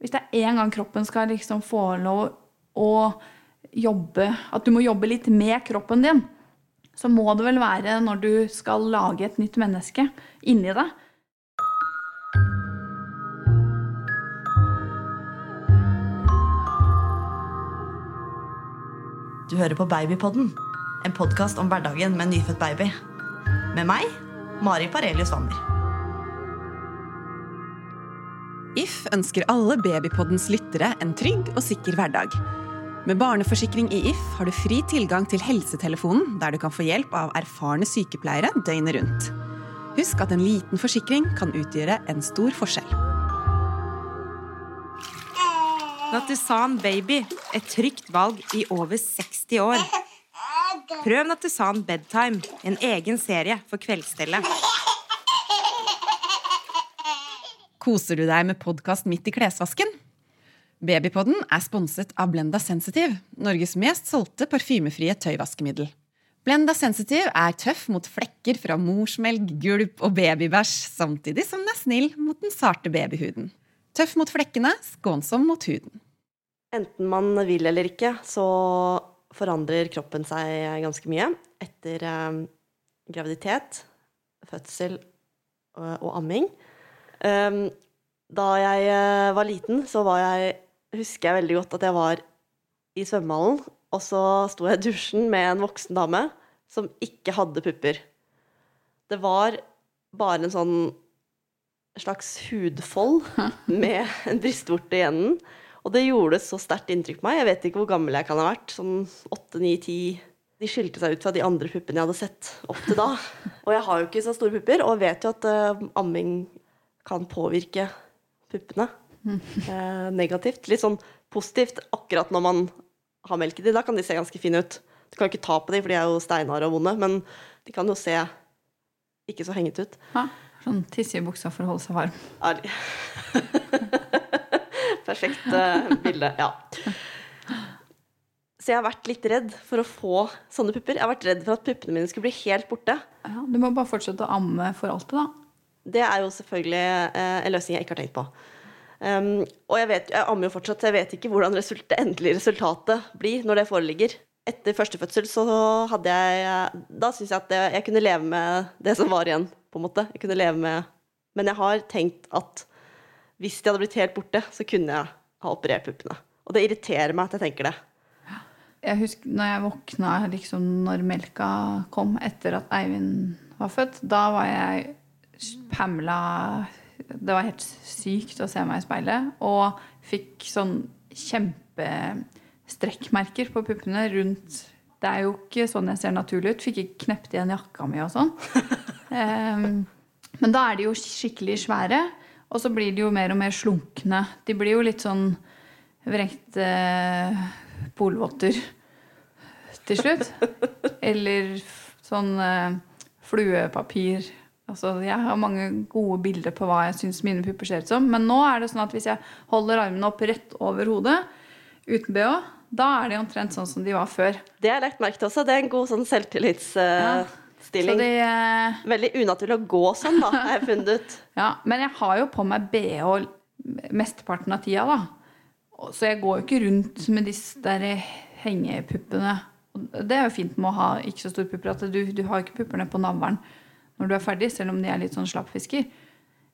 Hvis det er én gang kroppen skal liksom få lov å jobbe At du må jobbe litt med kroppen din, så må det vel være når du skal lage et nytt menneske inni deg. Du hører på Babypodden, en podkast om hverdagen med en nyfødt baby. Med meg, Mari Parelius Wammer. If ønsker alle Babypoddens lyttere en trygg og sikker hverdag. Med barneforsikring i If har du fri tilgang til helsetelefonen, der du kan få hjelp av erfarne sykepleiere døgnet rundt. Husk at en liten forsikring kan utgjøre en stor forskjell. Natusan Baby, et trygt valg i over 60 år. Prøv Natusan Bedtime, en egen serie for kveldsstellet. Koser du deg med podkast midt i klesvasken? Babypodden er sponset av Blenda Sensitive, Norges mest solgte parfymefrie tøyvaskemiddel. Blenda Sensitive er tøff mot flekker fra morsmelk, gulp og babybæsj, samtidig som den er snill mot den sarte babyhuden. Tøff mot flekkene, skånsom mot huden. Enten man vil eller ikke, så forandrer kroppen seg ganske mye etter eh, graviditet, fødsel og, og amming. Um, da jeg eh, var liten, så var jeg husker jeg veldig godt at jeg var i svømmehallen, og så sto jeg i dusjen med en voksen dame som ikke hadde pupper. Det var bare en sånn slags hudfold med en brystvorte i enden. Og det gjorde så sterkt inntrykk på meg. Jeg vet ikke hvor gammel jeg kan ha vært. Sånn åtte, ni, ti. De skilte seg ut fra de andre puppene jeg hadde sett opp til da. Og jeg har jo ikke så store pupper, og vet jo at uh, amming kan påvirke puppene eh, negativt. Litt sånn positivt akkurat når man har melk i de. Da kan de se ganske fine ut. Du kan ikke ta på de, for de er jo steinharde og vonde, men de kan jo se ikke så hengete ut. Ja, sånn tisse i buksa for å holde seg varm. Perfekt uh, bilde. Ja. Så jeg har vært litt redd for å få sånne pupper. Jeg har vært redd for at puppene mine skulle bli helt borte. Ja, du må bare fortsette å amme for alltid, da. Det er jo selvfølgelig uh, en løsning jeg ikke har tenkt på. Um, og jeg, vet, jeg ammer jo fortsatt, jeg vet ikke hvordan result, det endelige resultatet blir når det foreligger. Etter første fødsel så hadde jeg Da syns jeg at jeg, jeg kunne leve med det som var igjen, på en måte. Jeg kunne leve med Men jeg har tenkt at hvis de hadde blitt helt borte, så kunne jeg ha operert puppene. Og det irriterer meg at jeg tenker det. Jeg husker når jeg våkna liksom når melka kom etter at Eivind var født. Da var jeg Pamela Det var helt sykt å se meg i speilet. Og fikk sånn kjempestrekkmerker på puppene rundt Det er jo ikke sånn jeg ser naturlig ut. Fikk ikke knept igjen jakka mi og sånn. um, men da er de jo skikkelig svære. Og så blir de jo mer og mer slunkne. De blir jo litt sånn vrengte polvotter til slutt. Eller sånn uh, fluepapir. Altså, jeg har mange gode bilder på hva jeg syns mine pupper ser ut som. Men nå er det sånn at hvis jeg holder armene opp rett over hodet uten bh, da er de omtrent sånn som de var før. Det har jeg lagt merke til også. Det er en god sånn selvtillitsstilling. Så de, eh, Veldig unaturlig å gå sånn, da, har jeg funnet ut. ja, men jeg har jo på meg bh mesteparten av tida, da. Så jeg går jo ikke rundt med disse der hengepuppene. Det er jo fint med å ha ikke så store pupper, at du, du har ikke puppene på navlen når du er ferdig, selv om de er litt sånn slappfisker.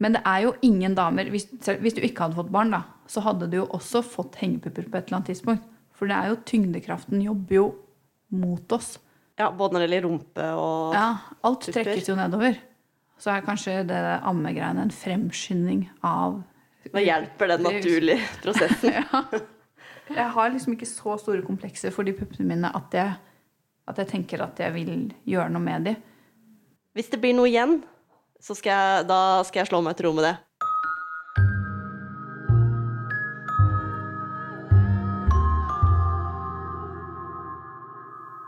Men det er jo ingen damer hvis, hvis du ikke hadde fått barn, da, så hadde du jo også fått hengepupper på et eller annet tidspunkt. For det er jo tyngdekraften jobber jo mot oss. Ja, Både når det gjelder rumpe og Ja, alt Pupper. trekkes jo nedover. Så er kanskje det ammegreiene en fremskynding av Nå hjelper den naturlige prosessen. ja. Jeg har liksom ikke så store komplekser for de puppene mine at jeg, at jeg tenker at jeg vil gjøre noe med de. Hvis det blir noe igjen, så skal jeg, da skal jeg slå meg til ro med det.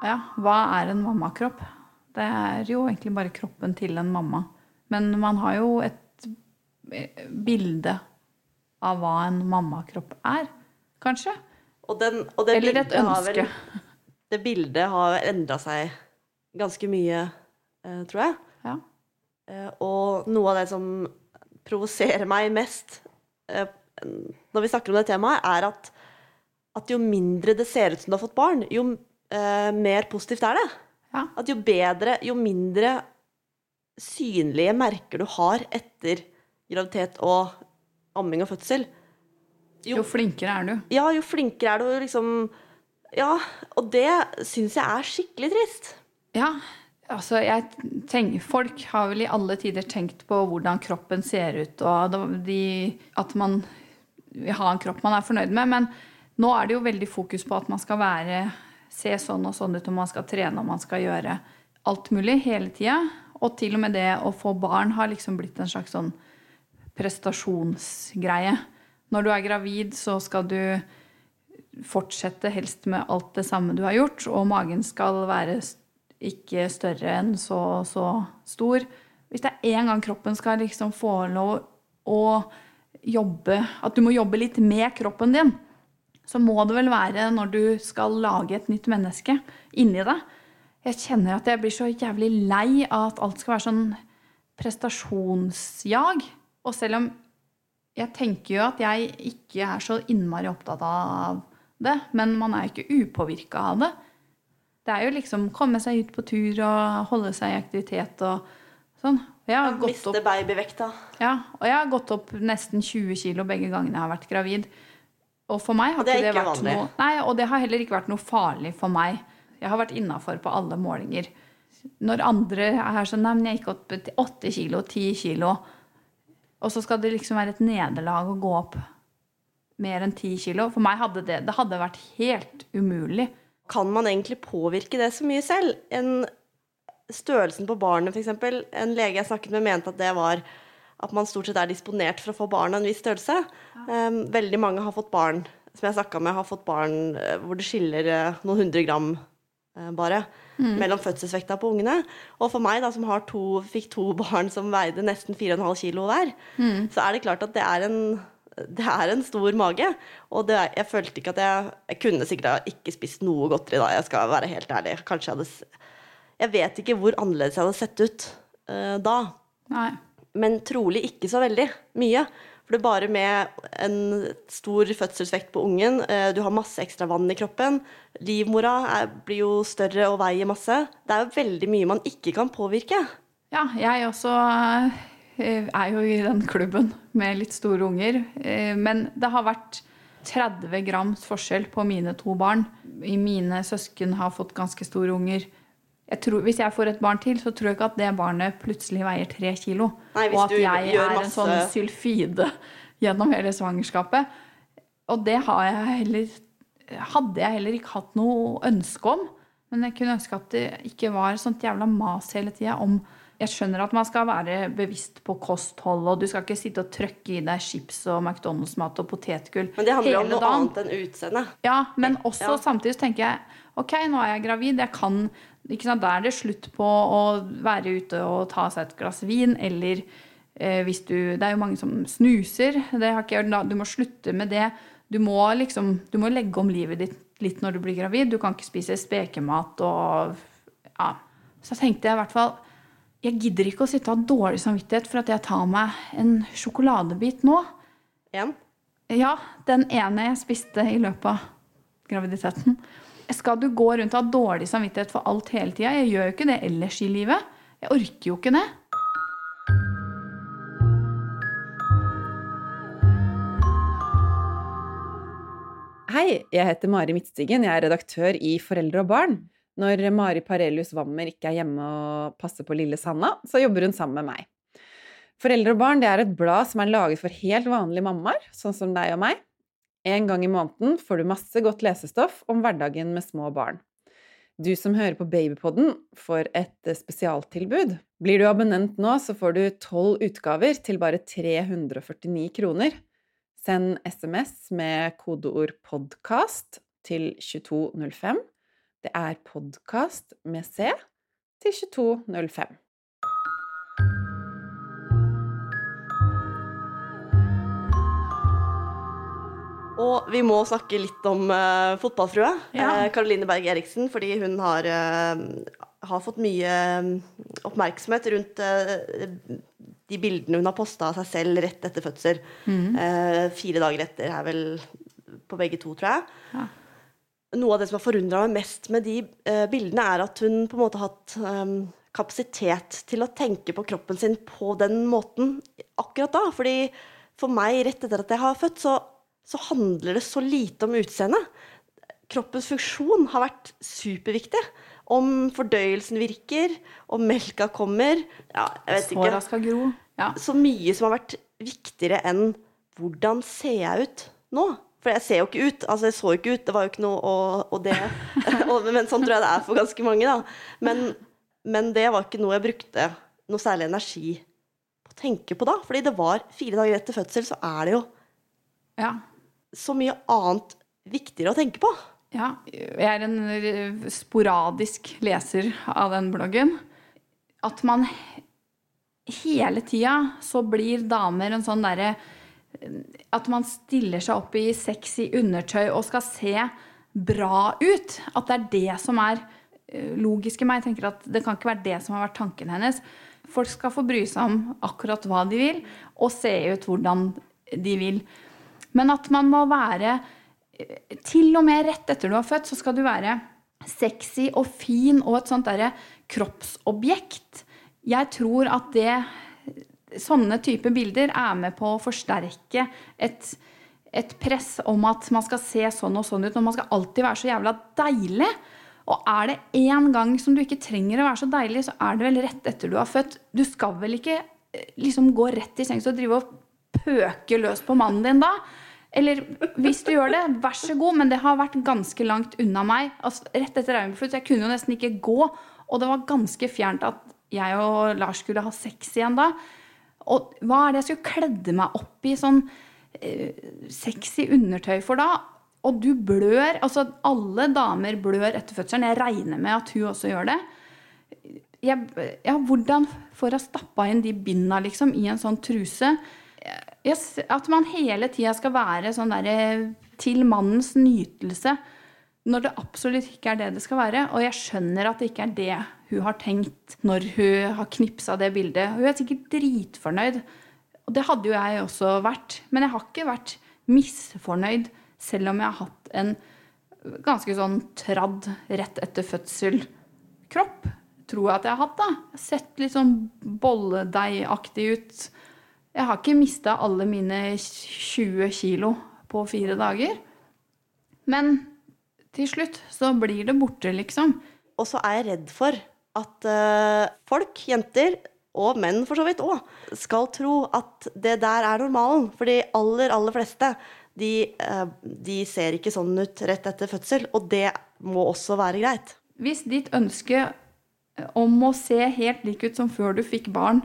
Ja, hva er en mammakropp? Det er jo egentlig bare kroppen til en mamma. Men man har jo et eh, bilde av hva en mammakropp er, kanskje? Og, den, og det Eller et ønske. vel-. Det bildet har endra seg ganske mye, tror jeg. Ja. Eh, og noe av det som provoserer meg mest, eh, når vi snakker om det temaet, er at, at jo mindre det ser ut som du har fått barn, jo eh, mer positivt er det. Ja. At jo bedre, jo mindre synlige merker du har etter graviditet og amming og fødsel, Jo flinkere er du. ja, jo flinkere er du liksom Ja, og det syns jeg er skikkelig trist. Ja, altså tenker, Folk har vel i alle tider tenkt på hvordan kroppen ser ut, og de, at man vil ha en kropp man er fornøyd med. Men nå er det jo veldig fokus på at man skal være, se sånn og sånn ut, og man skal trene og man skal gjøre alt mulig hele tida. Og til og med det å få barn har liksom blitt en slags sånn prestasjonsgreie. Når du er gravid, så skal du fortsette helst med alt det samme du har gjort, og magen skal være s- ikke større enn så så stor. Hvis det er én gang kroppen skal liksom få lov å jobbe At du må jobbe litt med kroppen din, så må det vel være når du skal lage et nytt menneske inni deg. Jeg kjenner at jeg blir så jævlig lei av at alt skal være sånn prestasjonsjag. Og selv om jeg tenker jo at jeg ikke er så innmari opptatt av det, men man er jo ikke upåvirka av det. Det er jo liksom komme seg ut på tur og holde seg i aktivitet og sånn. Og jeg har gått Miste opp, babyvekta. ja, og jeg har gått opp nesten 20 kilo begge gangene jeg har vært gravid. Og for meg har det ikke det vært vanlig. noe Nei, og det har heller ikke vært noe farlig for meg. Jeg har vært innafor på alle målinger. Når andre er sånn Nei, men jeg gikk opp til 8 kilo, 10 kilo. Og så skal det liksom være et nederlag å gå opp mer enn 10 kilo. For meg hadde det Det hadde vært helt umulig. Kan man egentlig påvirke det så mye selv? En størrelsen på barnet, f.eks. En lege jeg snakket med, mente at det var at man stort sett er disponert for å få barn av en viss størrelse. Um, veldig mange har fått barn som jeg snakka med, har fått barn eh, hvor det skiller eh, noen hundre gram eh, bare mellom fødselsvekta på ungene. Og for meg, da, som har to, fikk to barn som veide nesten 4,5 kilo hver, så er det klart at det er en det er en stor mage, og det er, jeg følte ikke at jeg Jeg kunne sikkert ikke spist noe godteri da, jeg skal være helt ærlig. Kanskje jeg hadde Jeg vet ikke hvor annerledes jeg hadde sett ut uh, da, Nei. men trolig ikke så veldig mye. For det er bare med en stor fødselsvekt på ungen, uh, du har masse ekstra vann i kroppen, livmora er, blir jo større og veier masse. Det er jo veldig mye man ikke kan påvirke. Ja, jeg også eh, er jo i den klubben med litt store unger. Eh, Men det har vært 30 grams forskjell på mine to barn. Mine søsken har fått ganske store unger. Jeg tror, hvis jeg får et barn til, så tror jeg ikke at det barnet plutselig veier tre kilo. Nei, og at jeg er er en sånn sylfide gjennom hele svangerskapet. Og det har jeg heller, hadde jeg heller ikke hatt noe ønske om. Men jeg kunne ønske at det ikke var sånt jævla mas hele tida om Jeg skjønner at man skal være bevisst på kosthold, og du skal ikke sitte og trøkke i deg chips og McDonald's-mat og potetgull Men det handler om noe dagen. annet enn utseende. Ja, men også Ja. samtidig så tenker jeg ok, nå er jeg gravid, jeg kan Da er det slutt på å være ute og ta seg et glass vin, eller eh, hvis du Det er jo mange som snuser. Det har ikke jeg gjort. Du må slutte med det. Du må liksom Du må legge om livet ditt litt når du blir gravid. Du kan ikke spise spekemat og Ja. Så tenkte jeg i hvert fall Jeg gidder ikke å sitte og ha dårlig samvittighet for at jeg tar meg en sjokoladebit nå. En. Ja, den ene jeg spiste i løpet av graviditeten. Skal du gå rundt og ha dårlig samvittighet for alt hele tida? Jeg gjør jo ikke det ellers i livet. Jeg orker jo ikke det. Hei, jeg heter Mari Midtstigen. Jeg er redaktør i Foreldre og barn. Når Mari Parelius Wammer ikke er hjemme og passer på lille Sanna, så jobber hun sammen med meg. Foreldre og barn er et blad som er laget for helt vanlige mammaer, sånn som deg og meg. En gang i måneden får du masse godt lesestoff om hverdagen med små barn. Du som hører på Babypodden, får et spesialtilbud. Blir du abonnent nå, så får du tolv utgaver til bare 349 kroner. Send SMS med kodeord 'podkast' til 2205. Det er 'podkast' med C til 2205. Og vi må snakke litt om uh, fotballfrue. Ja. eh, Berg Eriksen, fordi hun har, uh, har fått mye eh, oppmerksomhet rundt eh, de bildene hun har posta av seg selv rett etter fødsel. Eh, fire dager etter er vel på begge to, tror jeg. Ja. Noe av det som har forundra meg mest med de eh, bildene, er at hun på en måte har hatt eh, kapasitet til å tenke på kroppen sin på den måten akkurat da. Fordi for meg, rett etter at jeg har født, så, så handler det så lite om utseendet. Kroppens funksjon har vært superviktig. Om fordøyelsen virker, om melka kommer Ja, jeg vet Såra skal gro. Ja. så mye som har vært viktigere enn hvordan ser jeg ut nå? For jeg ser jo ikke ut. Altså, jeg så jo ikke ut. Det var jo ikke noe og, og det. men sånn tror jeg det er for ganske mange, da. Men, men det var ikke noe jeg brukte noe særlig energi på å tenke på da. Fordi det var fire dager etter fødsel, så er det jo ja. så mye annet viktigere å tenke på. Ja, jeg er en sporadisk leser av den bloggen. At man hele tida så blir damer en sånn derre At man stiller seg opp i sexy undertøy og skal se bra ut. At det er det som er eh, logisk i meg. Jeg tenker at Det kan ikke være det som har vært tanken hennes. Folk skal få bry seg om akkurat hva de vil, og se ut hvordan de vil. Men at man må være til og med rett etter du har født, så skal du være sexy og fin og et sånt derre kroppsobjekt. Jeg tror at det Sånne type bilder er med på å forsterke et, et press om at man skal se sånn og sånn ut, og man skal alltid være så jævla deilig. Og er det én gang som du ikke trenger å være så deilig, så er det vel rett etter du har født. Du skal vel ikke eh, liksom gå rett i sengs og drive og pøke løs på mannen din da? Eller hvis du gjør det, vær så god, men det har vært ganske langt unna meg. Altså, rett etter Raumflut, jeg kunne jo nesten ikke gå, og det var ganske fjernt at jeg og Lars skulle ha sex igjen da. Og hva er det jeg skulle kledde meg opp i sånn eh, sexy undertøy for da? Og du blør, altså alle damer blør etter fødselen. Jeg regner med at hun også gjør det. Jeg, ja, hvordan får jeg stappa inn de binda liksom i en sånn truse? Jeg, at man hele tida skal være sånn derre til mannens nytelse. Når det absolutt ikke er det det skal være. Og jeg skjønner at det ikke er det hun har tenkt når hun har knipsa det bildet. Hun er sikkert dritfornøyd. Og det hadde jo jeg også vært. Men jeg har ikke vært misfornøyd selv om jeg har hatt en ganske sånn tradd rett etter fødsel-kropp. Tror jeg at jeg har hatt, da. Sett litt sånn bolledeigaktig ut. Jeg har ikke mista alle mine 20 kilo på fire dager. Men til slutt så blir det borte, liksom. Og så er jeg redd for at uh, folk, jenter, og menn for så vidt òg, skal tro at det der er normalen. For de aller, aller fleste, de, uh, de ser ikke sånn ut rett etter fødsel. Og det må også være greit. Hvis ditt ønske om å se helt lik ut som før du fikk barn,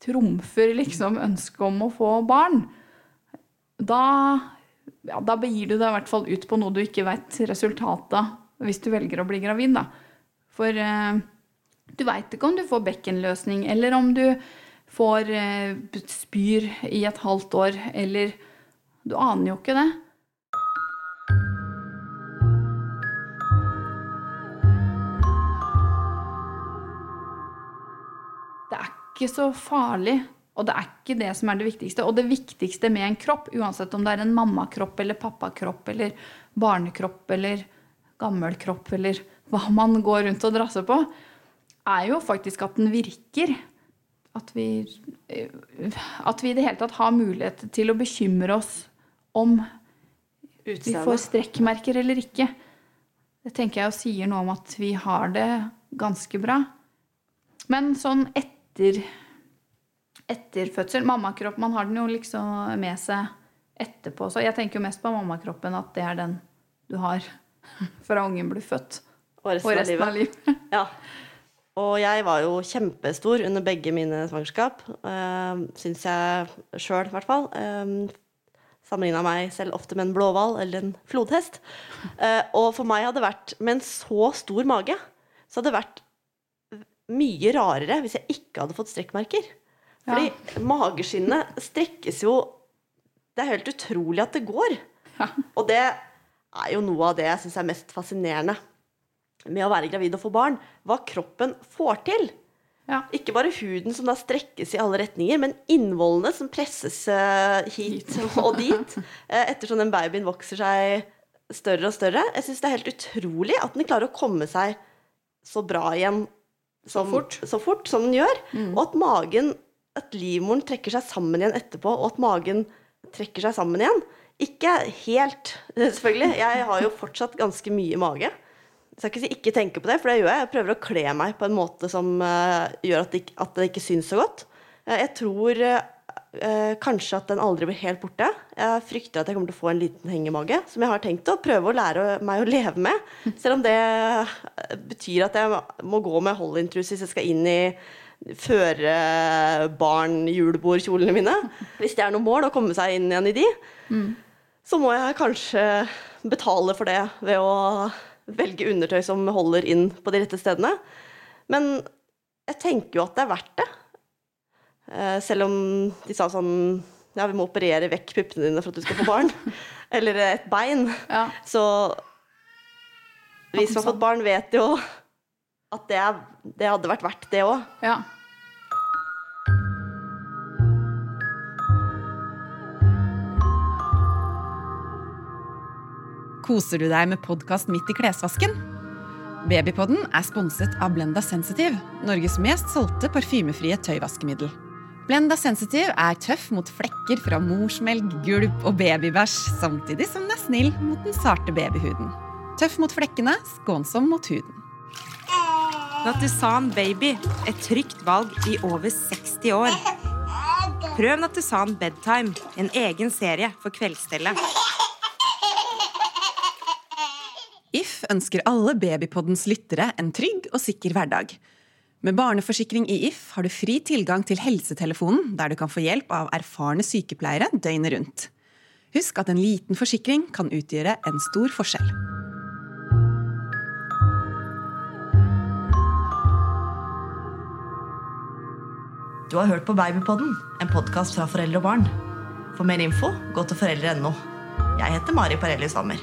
trumfer liksom ønsket om å få barn, da, ja, da begir du deg i hvert fall ut på noe du ikke veit resultatet av hvis du velger å bli gravid. da. For eh, du veit ikke om du får bekkenløsning, eller om du får eh, spyr i et halvt år, eller Du aner jo ikke det. Ikke så farlig, og det er ikke det som er det viktigste. Og det viktigste med en kropp, uansett om det er en mammakropp eller pappakropp eller barnekropp eller gammel kropp eller hva man går rundt og drasser på, er jo faktisk at den virker. At vi, at vi i det hele tatt har mulighet til å bekymre oss om vi får strekkmerker eller ikke. Det tenker jeg jo sier noe om at vi har det ganske bra. Men sånn etter, etter fødsel Mammakropp, man har den jo liksom med seg etterpå. Så jeg tenker jo mest på mammakroppen, at det er den du har fra ungen blir født. Og resten, Og resten av livet. av livet. Ja. Og jeg var jo kjempestor under begge mine svangerskap. Uh, Syns jeg sjøl, i hvert fall. Uh, Sammenligna meg selv ofte med en blåhval eller en flodhest. Eh, og for meg hadde det vært med en så stor mage, så hadde det vært mye rarere hvis jeg ikke hadde fått strekkmerker. Fordi mageskinnet strekkes jo Det er helt utrolig at det går. Og det er jo noe av det jeg syns er mest fascinerende med å være gravid og få barn. Hva kroppen får til. Ja. Ikke bare huden som da strekkes i alle retninger, men innvollene som presses eh, hit og dit eh, ettersom den babyen vokser seg større og større. Jeg syns det er helt utrolig at den klarer å komme seg så bra igjen som, fort. så fort som den gjør. Og at magen, at livmoren trekker seg sammen igjen etterpå, og at magen trekker seg sammen igjen. Ikke helt, selvfølgelig. Jeg har jo fortsatt ganske mye mage. Jeg skal ikke si ikke tenke på det, for det gjør jeg. Jeg prøver å kle meg på en måte som uh, gjør at det, at det ikke syns så godt. Uh, jeg tror eh, eh, kanskje at den aldri blir helt borte. Jeg frykter at jeg kommer til å få en liten hengemage, som jeg har tenkt å prøve å lære meg å leve med. Selv om det eh, betyr at jeg må gå med hold-intrus hvis jeg skal inn i føre barn-julebordkjolene mine. Hvis det er noe mål å komme seg inn igjen i de, så må jeg kanskje betale for det ved å velge undertøy som holder inn på de rette stedene. Men jeg tenker jo at det er verdt det. Eh, Selv om de sa sånn Ja, vi må operere vekk puppene dine for at du skal få barn. Eller et bein. Ja. Så vi som har fått barn, vet jo at det, er, det hadde vært verdt det òg. ja. Koser du deg med podkast midt i klesvasken? Babypodden er sponset av Blenda Sensitive, Norges mest solgte parfymefrie tøyvaskemiddel. Blenda Sensitive er tøff mot flekker fra morsmelk, gulp og babybæsj, samtidig som den er snill mot den sarte babyhuden. Tøff mot flekkene, skånsom mot huden. Nattusan Baby, et trygt valg i over 60 år. Prøv Nattusan Bedtime, en egen serie for kveldsstellet. If ønsker alle Babypoddens lyttere en trygg og sikker hverdag. Med barneforsikring i If har du fri tilgang til helsetelefonen, der du kan få hjelp av erfarne sykepleiere døgnet rundt. Husk at en liten forsikring kan utgjøre en stor forskjell. Du har hørt på Babypodden, en podkast fra foreldre og barn. For mer info, gå til foreldre.no. Jeg heter Mari Parelli Stammer.